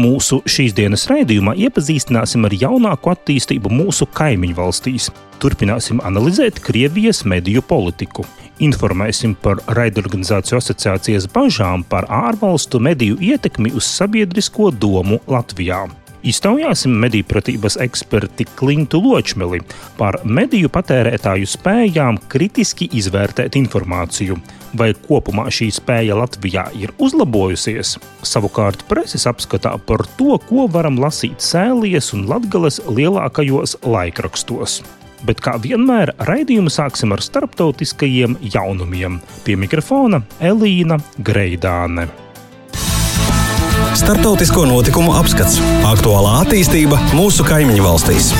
Mūsu šīs dienas raidījumā iepazīstināsim ar jaunāko attīstību mūsu kaimiņu valstīs. Turpināsim analizēt Krievijas mediju politiku. Informēsim par raidorganizāciju asociācijas bažām par ārvalstu mediju ietekmi uz sabiedrisko domu Latvijā. Iztaujāsim mediju pratības eksperti Klintu Ločmeli par mediju patērētāju spējām kritiski izvērtēt informāciju. Vai kopumā šī spēja Latvijā ir uzlabojusies? Savukārt preses apskatā par to, ko varam lasīt Sēlijas un Latgales lielākajos laikrakstos. Bet kā vienmēr, raidījumu sāksim ar starptautiskajiem jaunumiem. Pie mikrofona Elīna Greidāne. Startautisko notikumu apskats - aktuālā attīstība mūsu kaimiņu valstīs.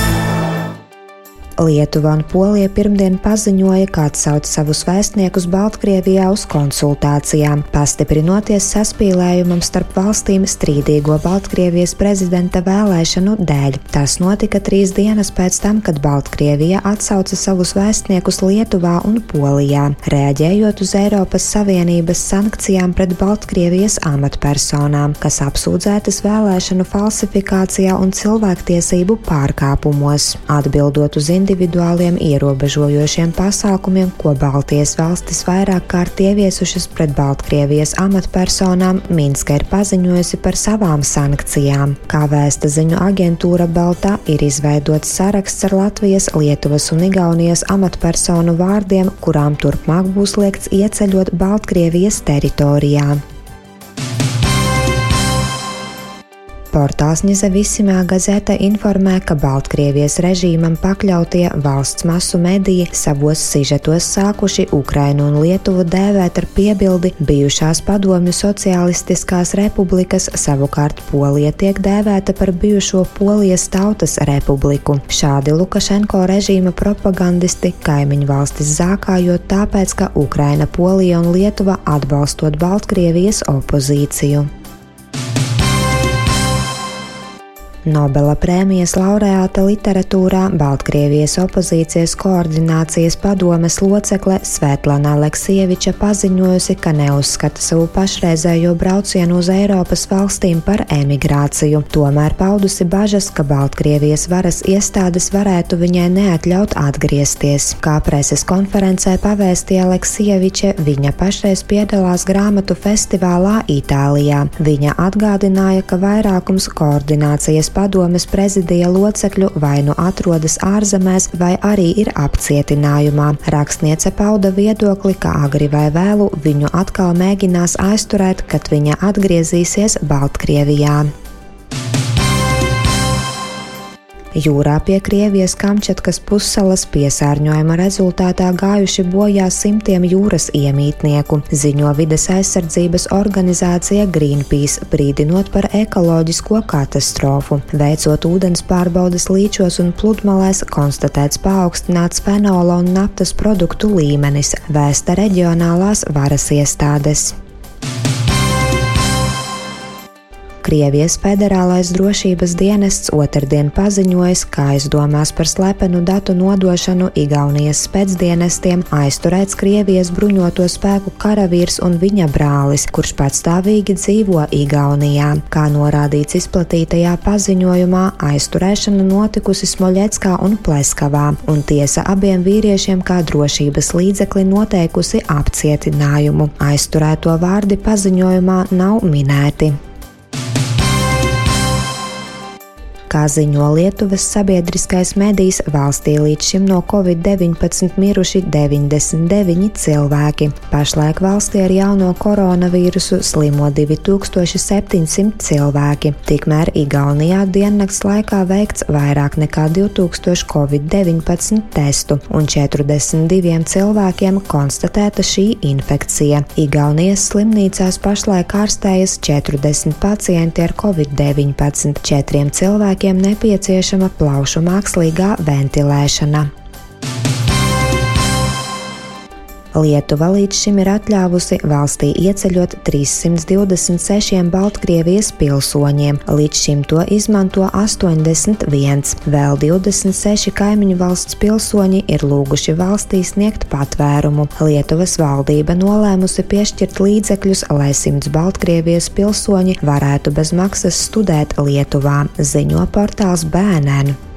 Lietuva un Polija pirmdien paziņoja, ka atsauc savus vēstniekus Baltkrievijā uz konsultācijām, pastiprinoties saspīlējumam starp valstīm strīdīgo Baltkrievijas prezidenta vēlēšanu dēļ. Tas notika trīs dienas pēc tam, kad Baltkrievija atsauca savus vēstniekus Lietuvā un Polijā, reaģējot uz Eiropas Savienības sankcijām pret Baltkrievijas amatpersonām, kas apsūdzētas vēlēšanu falsifikācijā un cilvēktiesību pārkāpumos. Atbildot uz individuāliem ierobežojošiem pasākumiem, ko Baltijas valstis vairāk kārt ieviesušas pret Baltkrievijas amatpersonām, Minska ir paziņojusi par savām sankcijām. Kā vēsta ziņu aģentūra Baltā ir izveidots saraksts ar Latvijas, Lietuvas un Igaunijas amatpersonu vārdiem, kurām turpmāk būs liekts ieceļot Baltkrievijas teritorijā. Portāls Nizavisimā gazete informē, ka Baltkrievijas režīmam pakļautie valsts masu mediji savos sižetos sākuši Ukrainu un Lietuvu dēvēt ar piebildi bijušās padomju socialistiskās republikas, savukārt Polija tiek dēvēta par bijušo Polijas tautas republiku. Šādi Lukašenko režīma propagandisti kaimiņu valstis zākājot tāpēc, ka Ukraina, Polija un Lietuva atbalstot Baltkrievijas opozīciju. Nobela prēmijas laureāta literatūrā Baltkrievijas opozīcijas koordinācijas padomes locekle Svetlana Aleksieviča paziņojusi, ka neuzskata savu pašreizējo braucienu uz Eiropas valstīm par emigrāciju. Tomēr paudusi bažas, ka Baltkrievijas varas iestādes varētu viņai neatļaut atgriezties. Kā preses konferencē pavēstīja Aleksieviča, viņa pašreiz piedalās grāmatu festivālā Itālijā. Viņa atgādināja, ka vairākums koordinācijas padomes prezidija locekļu vai nu atrodas ārzemēs, vai arī ir apcietinājumā. Rakstniece pauda viedokli, ka agri vai vēlu viņu atkal mēģinās aizturēt, kad viņa atgriezīsies Baltkrievijā. Jūrā pie Krievijas Kamčatkas pussalas piesārņojuma rezultātā gājuši bojā simtiem jūras iemītnieku, ziņo vides aizsardzības organizācija Greenpeace, brīdinot par ekoloģisko katastrofu. Veicot ūdens pārbaudas līčos un pludmalēs, konstatēts paaugstināts fenola un naftas produktu līmenis, vēsta reģionālās varas iestādes. Krievijas federālais drošības dienests otrdien paziņojis, ka aizdomās par slepenu datu nodošanu Igaunijas spēcdienestiem aizturēts Krievijas bruņoto spēku karavīrs un viņa brālis, kurš patstāvīgi dzīvo Igaunijā. Kā norādīts izplatītajā paziņojumā, aizturēšana notikusi Smoļeckā un Pleskavā, un tiesa abiem vīriešiem kā drošības līdzekli noteikusi apcietinājumu. Aizturēto vārdi paziņojumā nav minēti. Kā ziņo Lietuvas sabiedriskais medijs, valstī līdz šim no covid-19 miruši 99 cilvēki. Pašlaik valstī ar jauno koronavīrusu slimo 2700 cilvēki. Tikmēr Igaunijā diennakts laikā veikts vairāk nekā 2000 covid-19 testu, un 42 cilvēkiem konstatēta šī infekcija. Igaunijas slimnīcās pašlaik ārstējas 40 pacienti ar covid-19. Četriem cilvēkiem cilvēkiem nepieciešama plaušu mākslīgā ventilēšana. Lietuva līdz šim ir atļāvusi valstī ieceļot 326 Baltkrievijas pilsoņiem, līdz šim to izmanto 81. Vēl 26 kaimiņu valsts pilsoņi ir lūguši valstī sniegt patvērumu. Lietuvas valdība nolēmusi piešķirt līdzekļus, lai simts Baltkrievijas pilsoņi varētu bez maksas studēt Lietuvā, ziņo portāls BNN.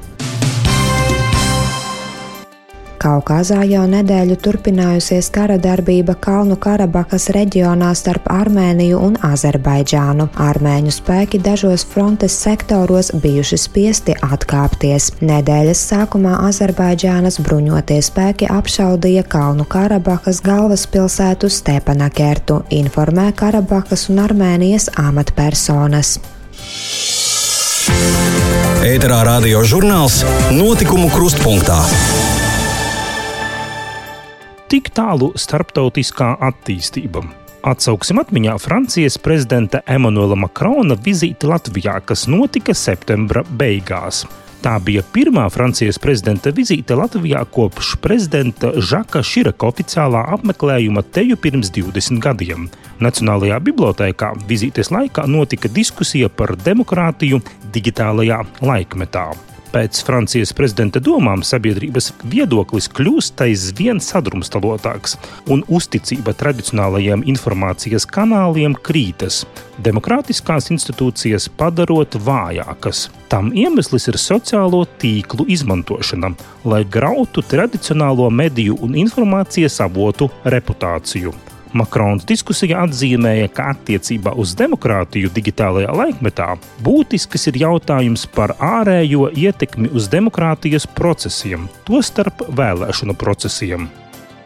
Kaukazā jau nedēļu turpinājusies kara darbība Kalnu Karabakas reģionā starp Armēniju un Azerbaidžānu. Armēņu spēki dažos frontes sektoros bijuši spiesti atkāpties. Nedēļas sākumā Azerbaidžānas bruņotie spēki apšaudīja Kalnu Karabakas galvaspilsētu Stepanakertu, informē Karabakas un Armēnijas amatpersonas. Ēterā radio žurnāls Notikumu krustpunktā. Tik tālu starptautiskā attīstība. Atsauksim atmiņā Francijas prezidenta Emanuela Makrona vizīti Latvijā, kas notika septembra beigās. Tā bija pirmā Francijas prezidenta vizīte Latvijā kopš prezidenta Žaka Širaka oficiālā apmeklējuma teju pirms 20 gadiem. Nacionālajā bibliotēkā vizītes laikā notika diskusija par demokrātiju digitālajā laikmetā. Pēc Francijas prezidenta domām sabiedrības viedoklis kļūst aizvien sadrumstalotāks, un uzticība tradicionālajiem informācijas kanāliem krītas, demokrātiskās institūcijas padarot vājākas. Tam iemesls ir sociālo tīklu izmantošana, lai grautu tradicionālo mediju un informācijas avotu reputāciju. Makrons diskusijā atzīmēja, ka attiecībā uz demokrātiju digitālajā laikmetā būtisks ir jautājums par ārējo ietekmi uz demokrātijas procesiem, tostarp vēlēšanu procesiem.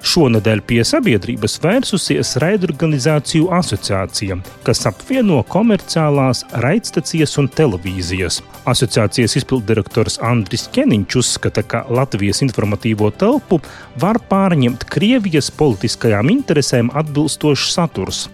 Šonadēļ pie sabiedrības vērsusies raidorganizāciju asociācija, kas apvieno komerciālās raidstacijas un televīzijas. Asociācijas izpilddirektors Andris Keniņš uzskata, ka Latvijas informatīvo telpu var pārņemt Krievijas politiskajām interesēm atbilstošs saturs.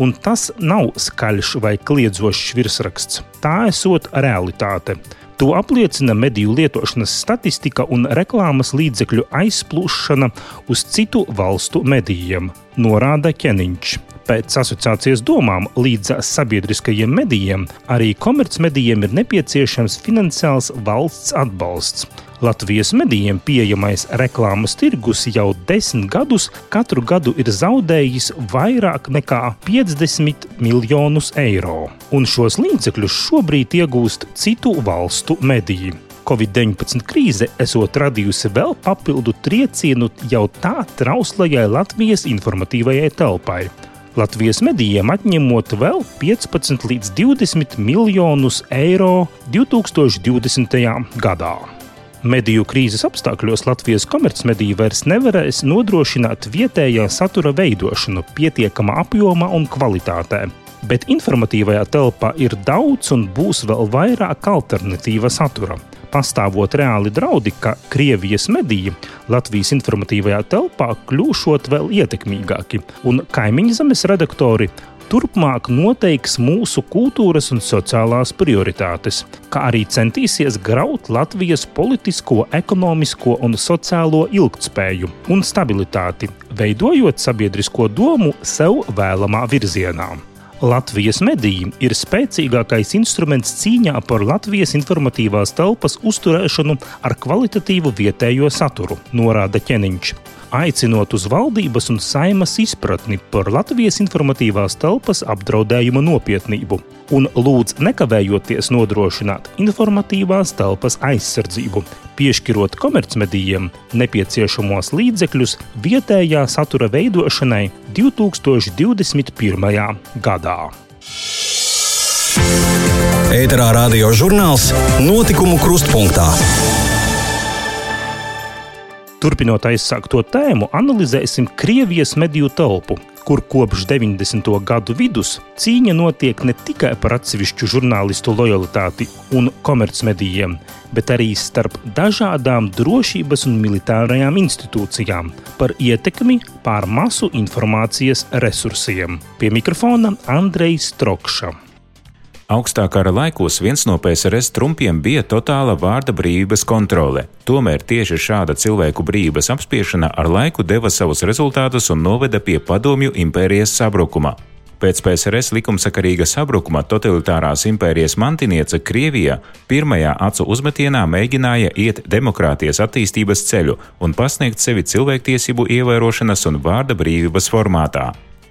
Un tas nav skaļš vai kliedzošs virsraksts. Tā esot realitāte. To apliecina mediju lietošanas statistika un reklāmas līdzekļu aizplūšana uz citu valstu medijiem, norāda Keniņš. Pēc asociācijas domām līdz sabiedriskajiem medijiem arī komercmedijiem ir nepieciešams finansiāls valsts atbalsts. Latvijas medijiem pieejamais reklāmas tirgus jau desmit gadus katru gadu ir zaudējis vairāk nekā 50 miljonus eiro, un šos līdzekļus šobrīd iegūst citu valstu mediji. Covid-19 krīze esot radījusi vēl papildu triecienu jau tā trauslajai Latvijas informatīvajai telpai. Latvijas medijiem atņemot vēl 15 līdz 20 miljonus eiro 2020. gadā. Mediju krīzes apstākļos Latvijas komercmedija vairs nevarēs nodrošināt vietējā satura veidošanu pietiekamā apjomā un kvalitātē. Bet informatīvajā telpā ir daudz un būs vēl vairāk alternatīva satura. Pastāvot reāli draudi, ka Krievijas mediji Latvijas informatīvajā telpā kļūšot vēl ietekmīgāki, un kaimiņu zemes redaktori turpmāk noteiks mūsu kultūras un sociālās prioritātes, kā arī centīsies graut Latvijas politisko, ekonomisko un sociālo ilgtspēju un stabilitāti, veidojot sabiedrisko domu sev vēlamā virzienā. Latvijas mediji ir spēcīgākais instruments cīņā par Latvijas informatīvās telpas uzturēšanu ar kvalitatīvu vietējo saturu, norāda Ķeniņš aicinot uz valdības un saimas izpratni par Latvijas informatīvās telpas apdraudējuma nopietnību un lūdz nekavējoties nodrošināt informatīvās telpas aizsardzību, piešķirot komercmedijiem nepieciešamos līdzekļus vietējā satura veidošanai 2021. gadā. Ēterā radio žurnāls Notikumu krustpunktā. Turpinot aizsākto tēmu, analizēsim Krievijas mediju telpu, kur kopš 90. gadu vidus cīņa notiek ne tikai par atsevišķu žurnālistu lojalitāti un komercmedijiem, bet arī starp dažādām drošības un militārajām institūcijām par ietekmi pār masu informācijas resursiem. Pie mikrofona Andrejs Strokša. Augstā kara laikos viens no PSRS trumpiem bija totāla vārda brīvības kontrole. Tomēr tieši šāda cilvēku brīvības apspiešana ar laiku deva savus rezultātus un noveda pie padomju impērijas sabrukuma. Pēc PSRS likumsakarīga sabrukuma totalitārās impērijas mantiniece Krievija pirmajā acu uzmetienā mēģināja iet demokrātijas attīstības ceļu un pasniegt sevi cilvēktiesību ievērošanas un vārda brīvības formātā.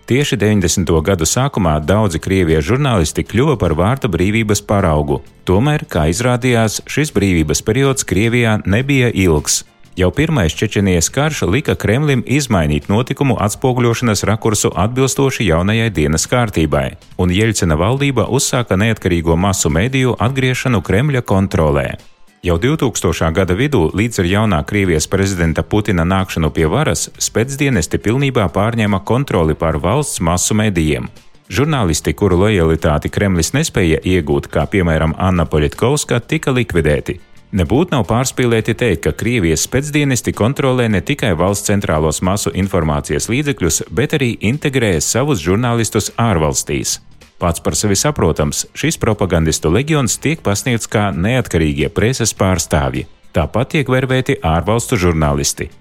Tieši 90. gadu sākumā daudzi Krievijas žurnālisti kļuva par vārta brīvības paraugu. Tomēr, kā izrādījās, šis brīvības periods Krievijā nebija ilgs. Jau pirmais Čečenijas karš lika Kremlim izmainīt notikumu atspoguļošanas rakursu atbilstoši jaunajai dienas kārtībai, un Jeļcina valdība uzsāka neatkarīgo masu mediju atgriešanu Kremļa kontrolē. Jau 2000. gada vidū, līdz ar jaunā Krievijas prezidenta Putina nākšanu pie varas, spēcdienesti pilnībā pārņēma kontroli pār valsts masu medijiem. Žurnālisti, kuru lojalitāti Kremlis nespēja iegūt, kā piemēram Anna Poļitkovska, tika likvidēti. Nebūtu nav pārspīlēti teikt, ka Krievijas spēcdienesti kontrolē ne tikai valsts centrālos masu informācijas līdzekļus, bet arī integrē savus žurnālistus ārvalstīs. Pats par sevi saprotams, šis propagandistu leģions tiek pasniegts kā neatkarīgie preses pārstāvji. Tāpat tiek vervēti ārvalstu žurnālisti.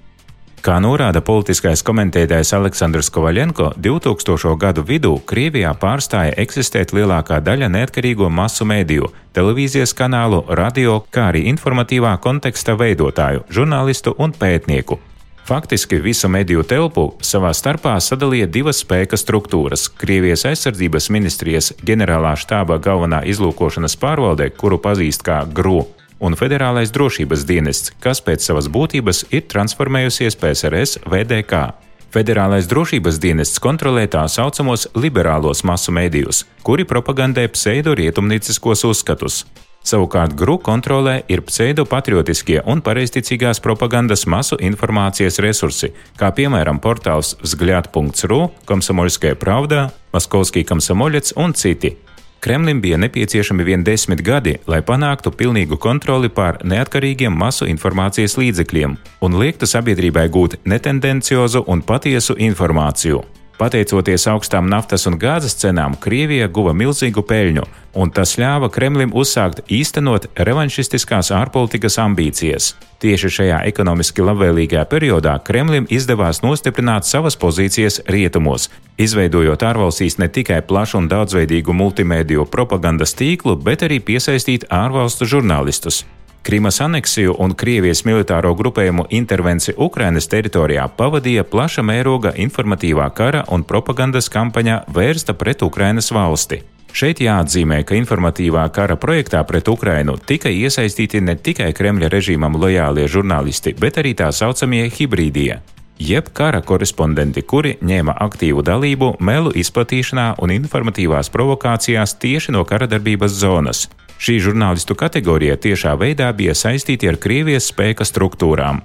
Kā norāda politiskais komentētājs Aleksandrs Kovaļenko, 2000. gadu vidū Krievijā pārstāja eksistēt lielākā daļa neatkarīgo masu mēdīju, televīzijas kanālu, radio, kā arī informatīvā konteksta veidotāju, žurnālistu un pētnieku. Faktiski visu mediju telpu savā starpā sadalīja divas spēka struktūras - Krievijas aizsardzības ministrijas ģenerālā štāba galvenā izlūkošanas pārvalde, kuru pazīst kā GRU, un Federālais drošības dienests, kas pēc savas būtības ir transformējusies PSRS VDK. Federālais drošības dienests kontrolē tā saucamos liberālos masu mēdījus, kuri propagandē pseido-rietumnieciskos uzskatus. Savukārt GRU kontrolē ir pseido-patriotiskie un pareizticīgās propagandas masu informācijas resursi, kā piemēram portāls vzgļāt.ru, Komsomolskajā pravdā, Maskovskij Komsomoļets un citi. Kremlim bija nepieciešami vien desmit gadi, lai panāktu pilnīgu kontroli pār neatkarīgiem masu informācijas līdzekļiem un liektu sabiedrībai gūt netendenciozu un patiesu informāciju. Pateicoties augstām naftas un gāzes cenām, Krievija guva milzīgu peļņu, un tas ļāva Kremlim uzsākt īstenot revanšistiskās ārpolitikas ambīcijas. Tieši šajā ekonomiski labvēlīgajā periodā Kremlim izdevās nostiprināt savas pozīcijas rietumos, izveidojot ārvalstīs ne tikai plašu un daudzveidīgu multimediju propagandas tīklu, bet arī piesaistīt ārvalstu žurnālistus. Krimas aneksiju un Krievijas militāro grupējumu intervenciju Ukrainas teritorijā pavadīja plaša mēroga informatīvā kara un propagandas kampaņa vērsta pret Ukrainas valsti. Šeit jāatzīmē, ka informatīvā kara projektā pret Ukrainu tika iesaistīti ne tikai Kremļa režīmam lojālie žurnālisti, bet arī tā saucamie hibrīdie, jeb kara korespondenti, kuri ņēma aktīvu dalību melu izplatīšanā un informatīvās provokācijās tieši no kara darbības zonas. Šī žurnālistu kategorija tiešā veidā bija saistīta ar Krievijas spēka struktūrām.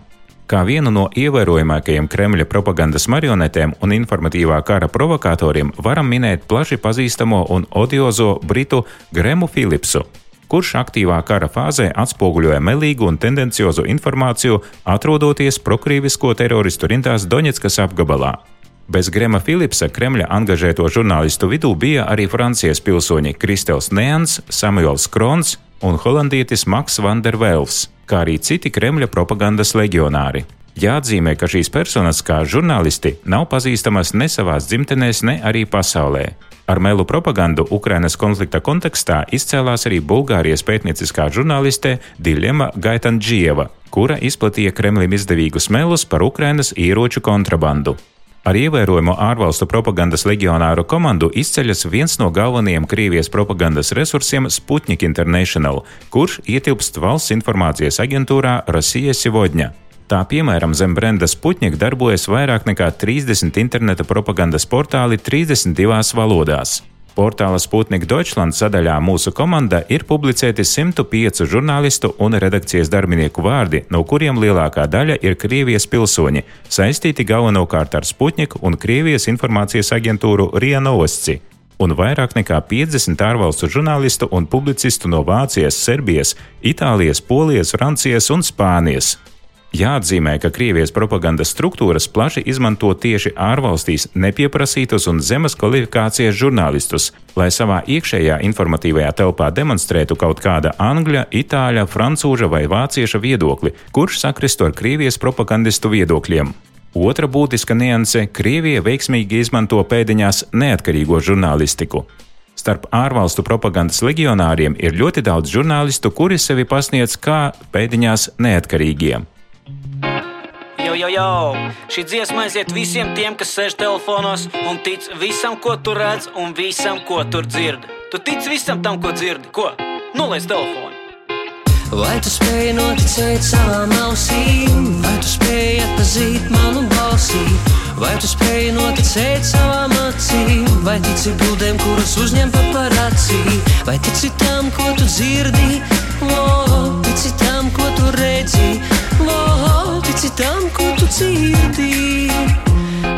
Kā vienu no ievērojamākajiem Kremļa propagandas marionetēm un informatīvā kara provokatoriem varam minēt plaši pazīstamo un odiozo britu Gremu Philipsu, kurš aktīvā kara fāzē atspoguļoja melīgu un tendenciozu informāciju, atrodoties prokrīvisko teroristu rindās Doņetskas apgabalā. Bez Grema Philipsa Kremļa angažēto žurnālistu vidū bija arī Francijas pilsoņi Kristels Neans, Samuels Krons un holandietis Maks Vandervelfs, kā arī citi Kremļa propagandas leģionāri. Jāatzīmē, ka šīs personas kā žurnālisti nav pazīstamas ne savās dzimtenēs, ne arī pasaulē. Ar melu propagandu Ukrainas konflikta kontekstā izcēlās arī Bulgārijas pētnieciskā žurnāliste Diļema Gaitanģieva, kura izplatīja Kremlim izdevīgus melus par Ukrainas ieroču kontrabandu. Ar ievērojumu ārvalstu propagandas leģionāru komandu izceļas viens no galvenajiem Krievijas propagandas resursiem Sputnik International, kurš ietilpst valsts informācijas aģentūrā Rasija Sivodņa. Tā piemēram, zem brenda Sputnik darbojas vairāk nekā 30 interneta propagandas portāli 32 valodās. Portāla Sputnik Deutschland sadaļā mūsu komanda ir publicēti 105 žurnālistu un redakcijas darbinieku vārdi, no kuriem lielākā daļa ir Krievijas pilsoņi, saistīti galvenokārt ar Sputnik un Krievijas informācijas aģentūru RIA Novosci un vairāk nekā 50 ārvalstu žurnālistu un publicistu no Vācijas, Serbijas, Itālijas, Polijas, Francijas un Spānijas. Jāatzīmē, ka Krievijas propagandas struktūras plaši izmanto tieši ārvalstīs nepieprasītus un zemes kvalifikācijas žurnālistus, lai savā iekšējā informatīvajā telpā demonstrētu kaut kāda angļa, itāļa, francūža vai vācieša viedokli, kurš sakristu ar Krievijas propagandistu viedokļiem. Otra būtiska nianse - Krievija veiksmīgi izmanto pēdiņās neatkarīgo žurnālistiku. Starp ārvalstu propagandas legionāriem ir ļoti daudz žurnālistu, kuri sevi pasniedz kā pēdiņās neatkarīgiem. Jo, jo! Šī dziesma aiziet visiem tiem, kas sēž telefonos un tic visam, ko tu redz, un visam, ko tur dzirdi. Tu tici visam tam, ko dzirdi? Ko? Noliec telefonu! Vai tu spēj noticēt savām ausīm, vai tu spēj atpazīt manu balsi, vai tu spēj noticēt savām acīm, vai tici bildēm, kuras uzņem paparacī, vai tici tam, ko tu dzirdi, oh, tici tam, ko tu redzi, oh, tici tam, ko tu dzirdi,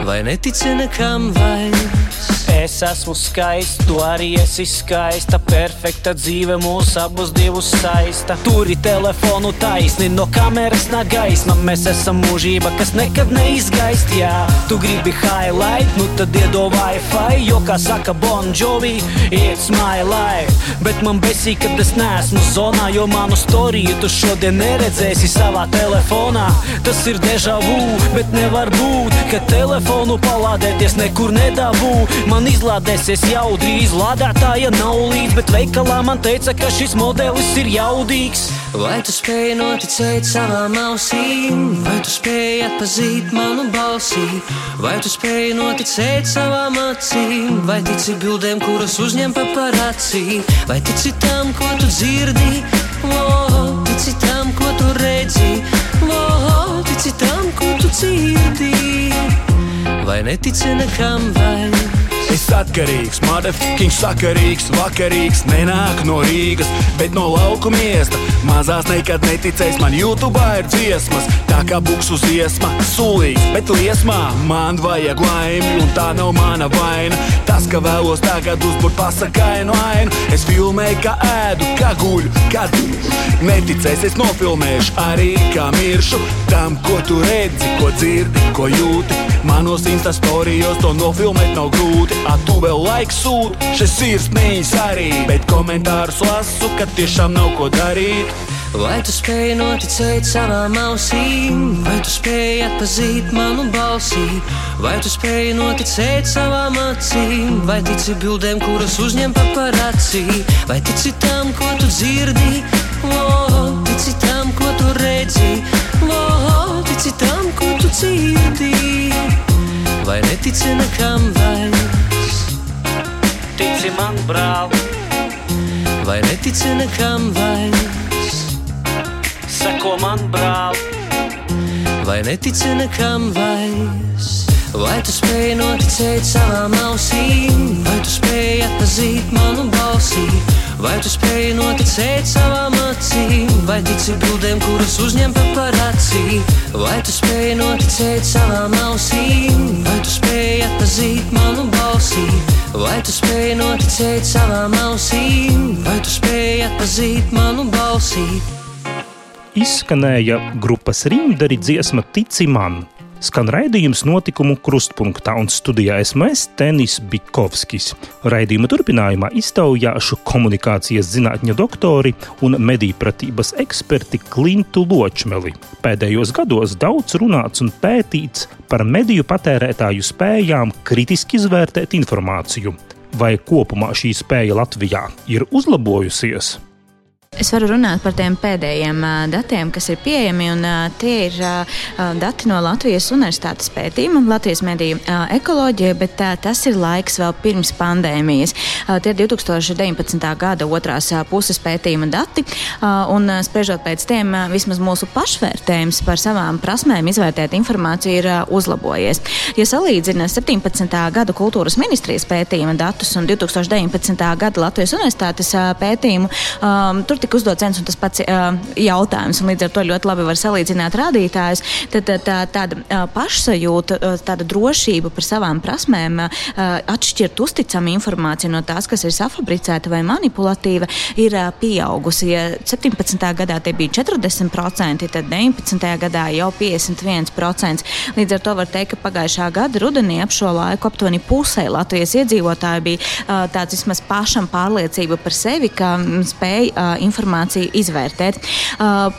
vai netici nekam vairs. Es esmu skaists, tu arī esi skaista. Perfekta dzīve mūs abus divus saista. Turi telefonu taisni, no kameras nāk gaisma. Mēs esam mūžība, kas nekad neizgaist. Jā, tu gribi highlight, nu tad iedod Wi-Fi. Jo, kā saka Bon Jovi, it's my life. Bet man besī, kad es neesmu zonā, jo manu storiju tu šodien neredzēsi savā telefonā. Tas ir deja vu, bet nevar būt, ka telefonu palādēties nekur nedabū. Man izlādēsies jau drīz. Lādētāja nav līdz, bet veikalā man teica, ka šis modelis ir jaudīgs. Vai tu spēj noticēt savām ausīm, vai tu spēj atpazīt manu balsi, vai tu spēj noticēt savām acīm, vai tici bildēm, kuras uzņem paparacī, vai tici tam, ko tu dzirdi, oh, tici tam, ko tu redzi, oh, tici tam, ko tu dzirdi, vai netici nekam vairs. Es atkarīgs, motherfucking sakarīgs, vakarīgs, nenāk no Rīgas, bet no lauku miesta. Mazās nekad neticēs, man YouTube ir dziesmas, tā kā buksu ziesma, sulīgs, bet liesmā man vajag laimi, un tā nav mana vaina. Tas, ka vēlos tagad uzbūrt pasakainu ainu, es filmēju, kā ēdu, kā guļu, kā dūru. Neticēs, es nofilmēšu arī kā miršu tam, ko tu redzi, ko dzirdi, ko jūti. Manos Insta storijos to nofilmēt nav grūti. A tu vēl laiks sūti, šis sirsnīgs arī. Bet komentārus lasu, ka tiešām nav ko darīt. Vai tu spēj noticēt savām ausīm, vai tu spēj atpazīt manu balsi, vai tu spēj noticēt savām acīm, vai tici bildēm, kuras uzņem paparacī, vai tici tam, ko tu dzirdi, oh, tici tam, ko tu redzi, oh, tici tam, ko tu dzirdi, vai netici nekam vairs. Tici man, brāl, vai netici nekam vairs. seko man, brāl. vai netici nekam vairs. Vai tu spēj noticēt savām ausīm, vai tu spēj atpazīt manu balsi, vai tu spēj noticēt savām acīm, vai tici bildēm, kuras uzņem paparacī, vai tu spēj noticēt savām ausīm, vai tu spēj atpazīt manu balsi, vai spēj noticēt savām ausīm, vai tu spēj atpazīt manu balsi. Izskanēja grupas rīmdari dziesma Tici man. Skan raidījums notikumu krustpunktā un studijā esmu es Tenis Bikovskis. Raidījuma turpinājumā iztaujāšu komunikācijas zinātņu doktori un medīpratības eksperti Klintu Ločmeli. Pēdējos gados daudz runāts un pētīts par mediju patērētāju spējām kritiski izvērtēt informāciju. Vai kopumā šī spēja Latvijā ir uzlabojusies? Es varu runāt par tiem pēdējiem datiem, kas ir pieejami. Un, tie ir dati no Latvijas Universitātes pētījuma, Latvijas mediju ekoloģija, bet tas ir laiks vēl pirms pandēmijas. Tie ir 2019. gada otrās puses pētījuma dati. Un, spriežot pēc tiem, vismaz mūsu pašvērtējums par savām prasmēm izvērtēt informāciju ir uzlabojies. Ja salīdzina 17. gada kultūras ministrijas pētījuma datus un 2019. gada Latvijas Universitātes pētījumu, um, tur tika uzdots viens un tas pats jautājums, un līdz ar to ļoti labi var salīdzināt rādītājus. Tad tā, tāda pašsajūta, tāda drošība par savām prasmēm, atšķirt uzticamu informāciju no tās, kas ir safabricēta vai manipulatīva, ir pieaugusi. Ja 17. gadā tie bija 40%, tad 19. gadā jau 51%. Līdz ar to var teikt, ka pagājušā gada rudenī ap šo laiku aptuveni pusē Latvijas iedzīvotāji bija tāds vismaz pašam pārliecība par sevi, ka spēja informāciju izvērtēt.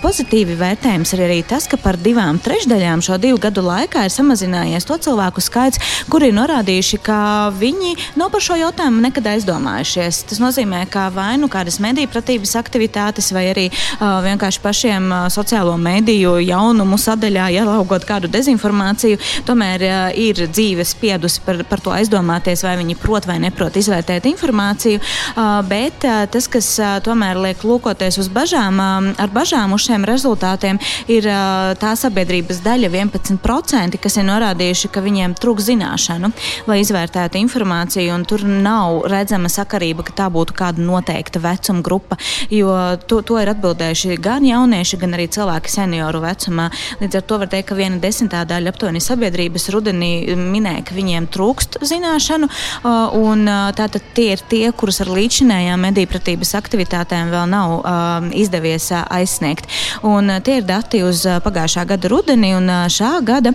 Pozitīvi vērtējums ir arī tas, ka par divām trešdaļām šo divu gadu laikā ir samazinājies to cilvēku skaits, kuri ir norādījuši, ka viņi nav par šo jautājumu nekad aizdomājušies. Tas nozīmē, ka vai nu kādas mediju pratības aktivitātes, vai arī uh, vienkārši pašiem uh, sociālo mediju jaunumu sadaļā ielaugot kādu dezinformāciju, tomēr uh, ir dzīve spiedusi par, par to aizdomāties, vai viņi prot vai neprot izvērtēt informāciju. Uh, bet uh, tas, kas uh, tomēr liek lūkoties uz bažām, uh, ar bažām uz šiem rezultātiem, ir uh, tā sabiedrības daļa 11%, kas ir norādījuši, ka viņiem trūks zināšanu, lai izvērtētu informāciju, un tur nav redzama sakarība, ka tā būtu kāda noteikta vecuma grupa, jo to, to ir atbildējuši gan jaunieši, gan arī cilvēki senioru vecumā. Līdz ar to var teikt, ka viena desmitā daļa aptuveni sabiedrības rudenī minēja, ka viņiem trūkst zināšanu, un tātad tie ir tie, kurus ar līdzinējām medīpratības aktivitātēm vēl nav izdevies aizsniegt. Un tie ir dati uz pagājušā gada rudeni, un šā gada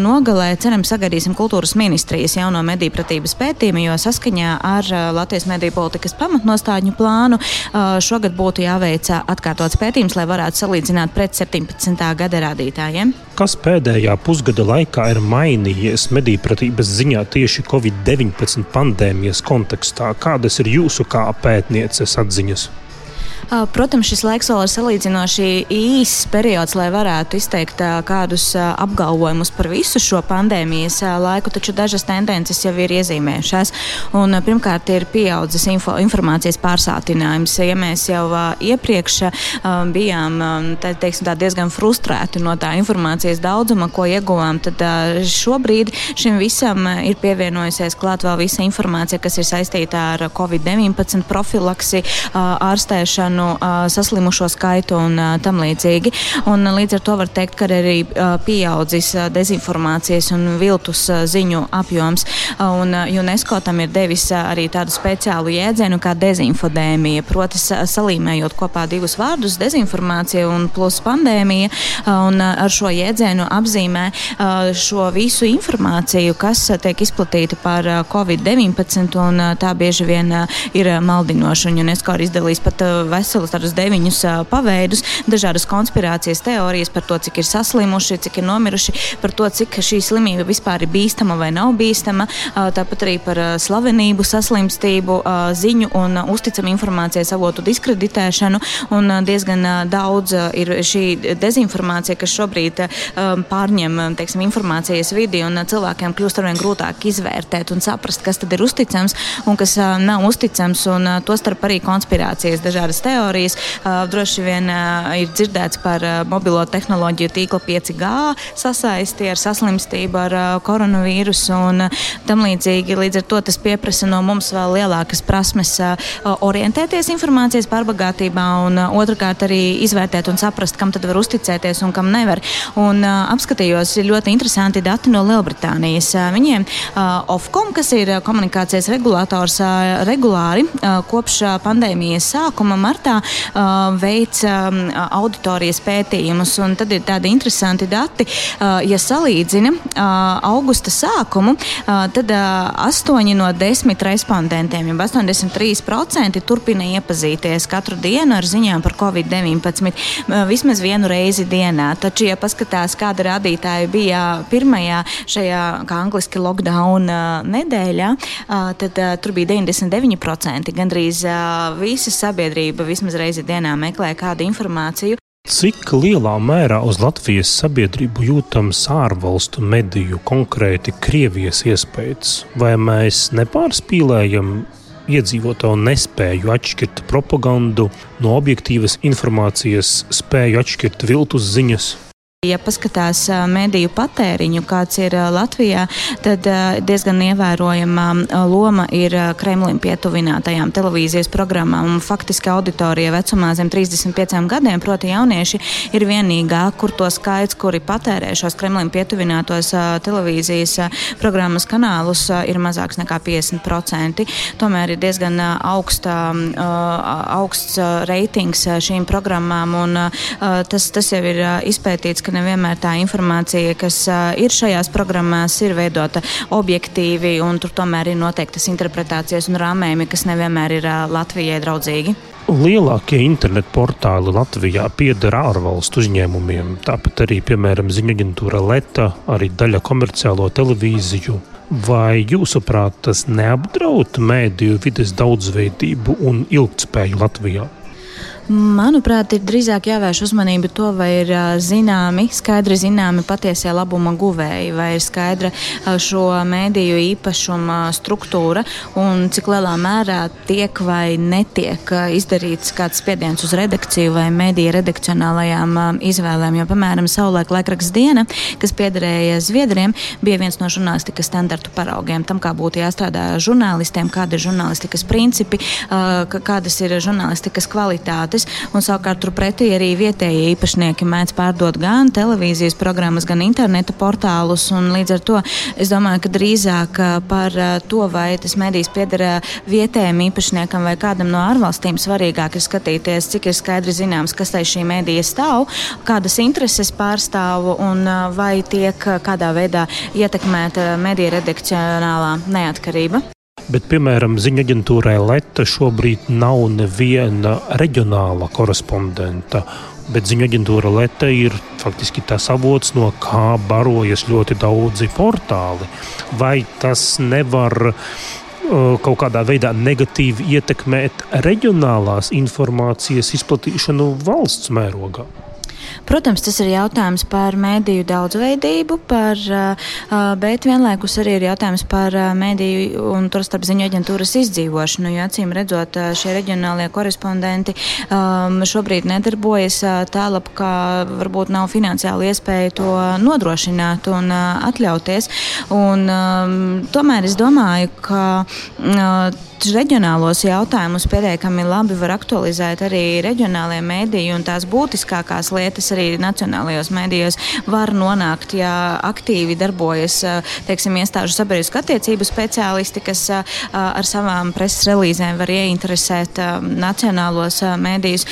nogalē ceram sagaidīsim kultūras ministrijas jauno medīpratības pētījumu, jo saskaņā ar Latvijas mediju politikas pamatnostādņu plānu šogad būtu jāveic atkārtots pētījums, lai varētu salīdzināt pret 17. gada rādītājiem. Kas pēdējā pusgada laikā ir mainījies medīpratības ziņā tieši Covid-19 pandēmijas kontekstā? Kādas ir jūsu kā pētnieces atziņas? Protams, šis laiks vēl ir salīdzinoši īss periods, lai varētu izteikt kādus apgalvojumus par visu šo pandēmijas laiku, taču dažas tendences jau ir iezīmējušās. Un, pirmkārt, ir pieaudzis info, informācijas pārsātinājums. Ja mēs jau iepriekš bijām tā, teiksim, tā diezgan frustrēti no tā informācijas daudzuma, ko ieguvām, tad šobrīd šim visam ir pievienojusies klāt vēl visa informācija, kas ir saistīta ar Covid-19 profilaksi, ārstēšanu bērnu saslimušo skaitu un tam līdzīgi. Un, līdz ar to var teikt, ka arī pieaudzis dezinformācijas un viltus ziņu apjoms. Un UNESCO tam ir devis arī tādu speciālu jēdzienu kā dezinfodēmija, proti salīmējot kopā divus vārdus - dezinformācija un plus pandēmija. Un ar šo jēdzienu apzīmē šo visu informāciju, kas tiek izplatīta par Covid-19, un tā bieži vien ir maldinoša. Un UNESCO ir izdalījis pat veselus tādus deviņus paveidus, dažādas konspirācijas teorijas par to, cik ir saslimuši, cik ir nomiruši, par to, cik šī slimība vispār ir bīstama vai nav bīstama, tāpat arī par slavenību, saslimstību, ziņu un uzticamu informācijas avotu diskreditēšanu. Un, diezgan daudz ir šī dezinformācija, kas šobrīd pārņem teiksim, informācijas vidi, un cilvēkiem kļūst arvien grūtāk izvērtēt un saprast, kas tad ir uzticams un kas nav uzticams, un tostarp arī konspirācijas dažādas teorijas. Droši vien ir dzirdēts par mobilo tehnoloģiju tīkla 5G sasaisti ar saslimstību, ar koronavīrusu un tam līdzīgi. Līdz ar to tas pieprasa no mums vēl lielākas prasmes orientēties informācijas pārbagātībā un otrkārt arī izvērtēt un saprast, kam tad var uzticēties un kam nevar. Un apskatījos ļoti interesanti dati no Lielbritānijas. Viņiem Ofcom, kas ir komunikācijas regulators, regulāri kopš pandēmijas sākuma martā martā veic auditorijas pētījumus. Tad ir tādi interesanti dati. Ja salīdzina augusta sākumu, tad 8 no 10 respondentiem, jau 83% turpina iepazīties katru dienu ar ziņām par covid-19 vismaz vienu reizi dienā. Taču, ja paskatās, kāda rādītāja bija pirmajā šajā, kā angliski, lockdown nedēļā, tad tur bija 99%. Gandrīz visa sabiedrība, vismaz reizi dienā meklē kādu informāciju. Cik lielā mērā uz Latvijas sabiedrību jūtams ārvalstu mediju, konkrēti Krievijas iespējas? Vai mēs nepārspīlējam iedzīvotāju nespēju atšķirt propagandu no objektīvas informācijas, spēju atšķirt viltus ziņas? Ja paskatās mediju patēriņu, kāds ir Latvijā, tad diezgan ievērojama loma ir Kremlim pietuvinātajām televīzijas programmām. Faktiski auditorija vecumā zem 35 gadiem, proti jaunieši, ir vienīgā, kur to skaits, kuri patērē šos Kremlim pietuvinātos televīzijas programmas kanālus, ir mazāks nekā 50%. Tomēr ir diezgan augsta, augsts reitings šīm programmām, un tas, tas jau ir izpētīts ka nevienmēr tā informācija, kas ir šajās programmās, ir veidota objektīvi, un tur tomēr ir noteiktas interpretācijas un rāmējumi, kas nevienmēr ir Latvijai draudzīgi. Lielākie internetu portāli Latvijā pieder ārvalstu uzņēmumiem. Tāpat arī, piemēram, ziņu aģentūra Leta, arī daļa komerciālo televīziju. Vai jūsuprāt, tas neapdraud mēdīju vides daudzveidību un ilgtspēju Latvijā? Manuprāt, ir drīzāk jāvērš uzmanība to, vai ir zināmi, skaidri zināmi patiesie labuma guvēji, vai ir skaidra šo mēdīju īpašuma struktūra un cik lielā mērā tiek vai netiek izdarīts kāds spiediens uz redakciju vai mēdīju redakcionālajām izvēlēm. Jo, piemēram, savulaik laikraksts diena, kas piederēja Zviedriem, bija viens no žurnālistikas standartu paraugiem. Tam, kā būtu jāstrādā žurnālistiem, kādi ir žurnālistikas principi, kādas ir žurnālistikas kvalitātes valstis, un savukārt turpretī arī vietējie īpašnieki mēdz pārdot gan televīzijas programmas, gan interneta portālus. Līdz ar to es domāju, ka drīzāk par to, vai tas medijs pieder vietējiem īpašniekam vai kādam no ārvalstīm, svarīgāk ir skatīties, cik ir skaidri zināms, kas tai šī medija stāv, kādas intereses pārstāv un vai tiek kādā veidā ietekmēta mediju redakcionālā neatkarība. Bet, piemēram, ziņu aģentūrai Leta šobrīd nav neviena reģionāla korespondenta. Bet ziņu aģentūra Leta ir faktiski tas avots, no kā barojas ļoti daudzi portāli. Vai tas nevar uh, kaut kādā veidā negatīvi ietekmēt reģionālās informācijas izplatīšanu valsts mērogā? Protams, tas ir jautājums par mēdīju daudzveidību, par, bet vienlaikus arī ir jautājums par mēdīju un tur starp ziņu aģentūras izdzīvošanu. Jo acīm redzot, šie reģionālie korespondenti um, šobrīd nedarbojas tālāk, kā varbūt nav finansiāli iespēja to nodrošināt un atļauties. Un, um, tomēr es domāju, ka reģionālos jautājumus pietiekami labi var aktualizēt arī reģionālajie mēdīji, un tās būtiskākās lietas arī nacionālajos mēdījos var nonākt, ja aktīvi darbojas teiksim, iestāžu sabiedrisku attiecību speciālisti, kas ar savām preses relīzēm var ieinteresēt nacionālos mēdījus.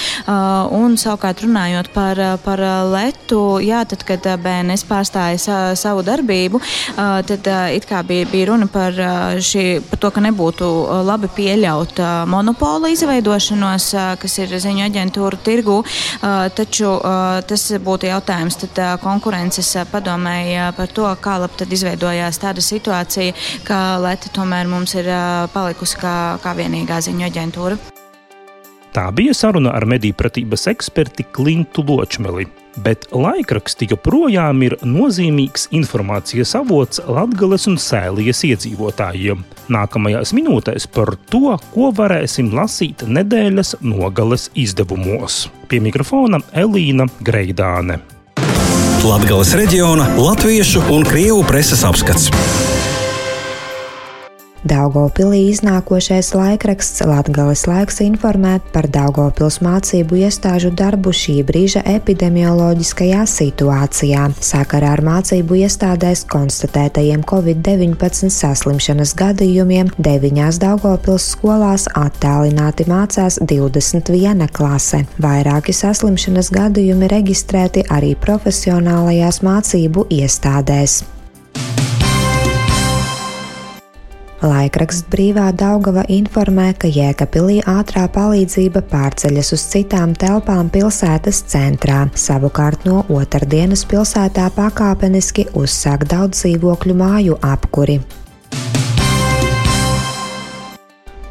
Un savukārt runājot par, par letu, jā, tad, kad BNS pārstāja savu darbību, tad it kā bija, bija runa par, šī, par to, ka nebūtu labi pieļaut monopola izveidošanos, kas ir ziņu aģentūru tirgu, taču tas būtu jautājums tad, konkurences padomēji par to, kā labi tad izveidojās tāda situācija, ka Leta tomēr mums ir palikusi kā, kā vienīgā ziņu aģentūra. Tā bija saruna ar mediju pratības eksperti Klintu Ločmeli bet laikraksti joprojām ir nozīmīgs informācijas avots Latvijas un Sēlijas iedzīvotājiem. Nākamajās minūtēs par to, ko varēsim lasīt nedēļas nogales izdevumos. Pie mikrofona Elīna Greidāne. Latvijas reģiona latviešu un krievu preses apskats. Daugopilī iznākošais laikraksts Latgales laiks informē par Daugopils mācību iestāžu darbu šī brīža epidemioloģiskajā situācijā. Sakarā ar mācību iestādēs konstatētajiem Covid-19 saslimšanas gadījumiem deviņās Daugopils skolās attālināti mācās 21 klase. Vairāki saslimšanas gadījumi reģistrēti arī profesionālajās mācību iestādēs. Laikraksts Brīvā Daugava informē, ka Jēkabpilī ātrā palīdzība pārceļas uz citām telpām pilsētas centrā. Savukārt no otrdienas pilsētā pakāpeniski uzsāk daudz dzīvokļu māju apkuri.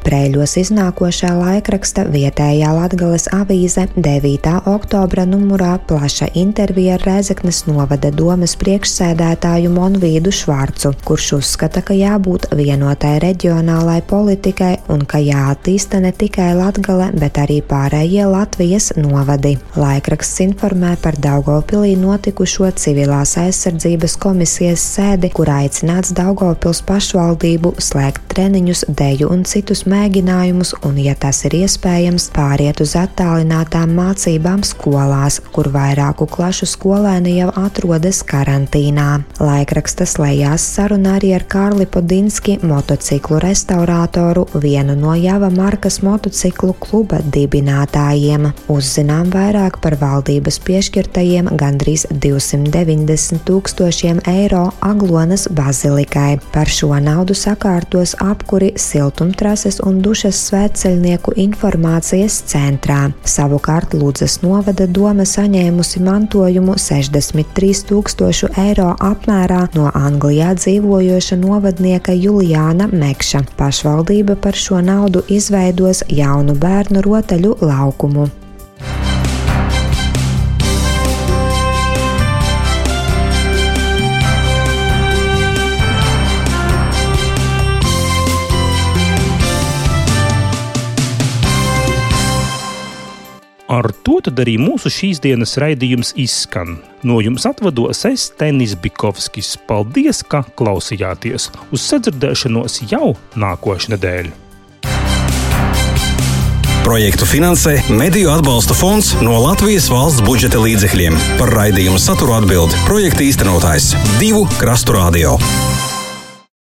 Reiļos iznākošā laikraksta vietējā Latgales avīze 9. oktobra numurā plaša intervija ar Rēzeknes novada domas priekšsēdētāju Monvīdu Švarcu, kurš uzskata, ka jābūt vienotai reģionālai politikai un ka jāattīsta ne tikai Latgale, bet arī pārējie Latvijas novadi. Laikraksts informē par Daugopilī notikušo civilās aizsardzības komisijas sēdi, kur aicināts Daugopils pašvaldību slēgt treniņus, deju un citus mērķus mēģinājumus un, ja tas ir iespējams, pāriet uz attālinātām mācībām skolās, kur vairāku klašu skolēni jau atrodas karantīnā. Laikrakstas lejās saruna arī ar Kārli Podinski, motociklu restaurātoru, vienu no Java markas motociklu kluba dibinātājiem. Uzzinām vairāk par valdības piešķirtajiem gandrīz 290 tūkstošiem eiro Aglonas bazilikai. Par šo naudu sakārtos apkuri siltumtrases un dušas svētceļnieku informācijas centrā. Savukārt Lūdzes novada doma saņēmusi mantojumu 63 tūkstošu eiro apmērā no Anglijā dzīvojoša novadnieka Juliāna Mekša. Pašvaldība par šo naudu izveidos jaunu bērnu rotaļu laukumu. Ar to arī mūsu šīs dienas raidījums izskan. No jums atvados es, Tenis Bikovskis. Paldies, ka klausījāties! Uz sadzirdēšanos jau nākošais nedēļa! Projektu finansē Mediju atbalsta fonds no Latvijas valsts budžeta līdzekļiem. Par raidījumu saturu atbild projekta īstenotājs Divu Krastu Radio.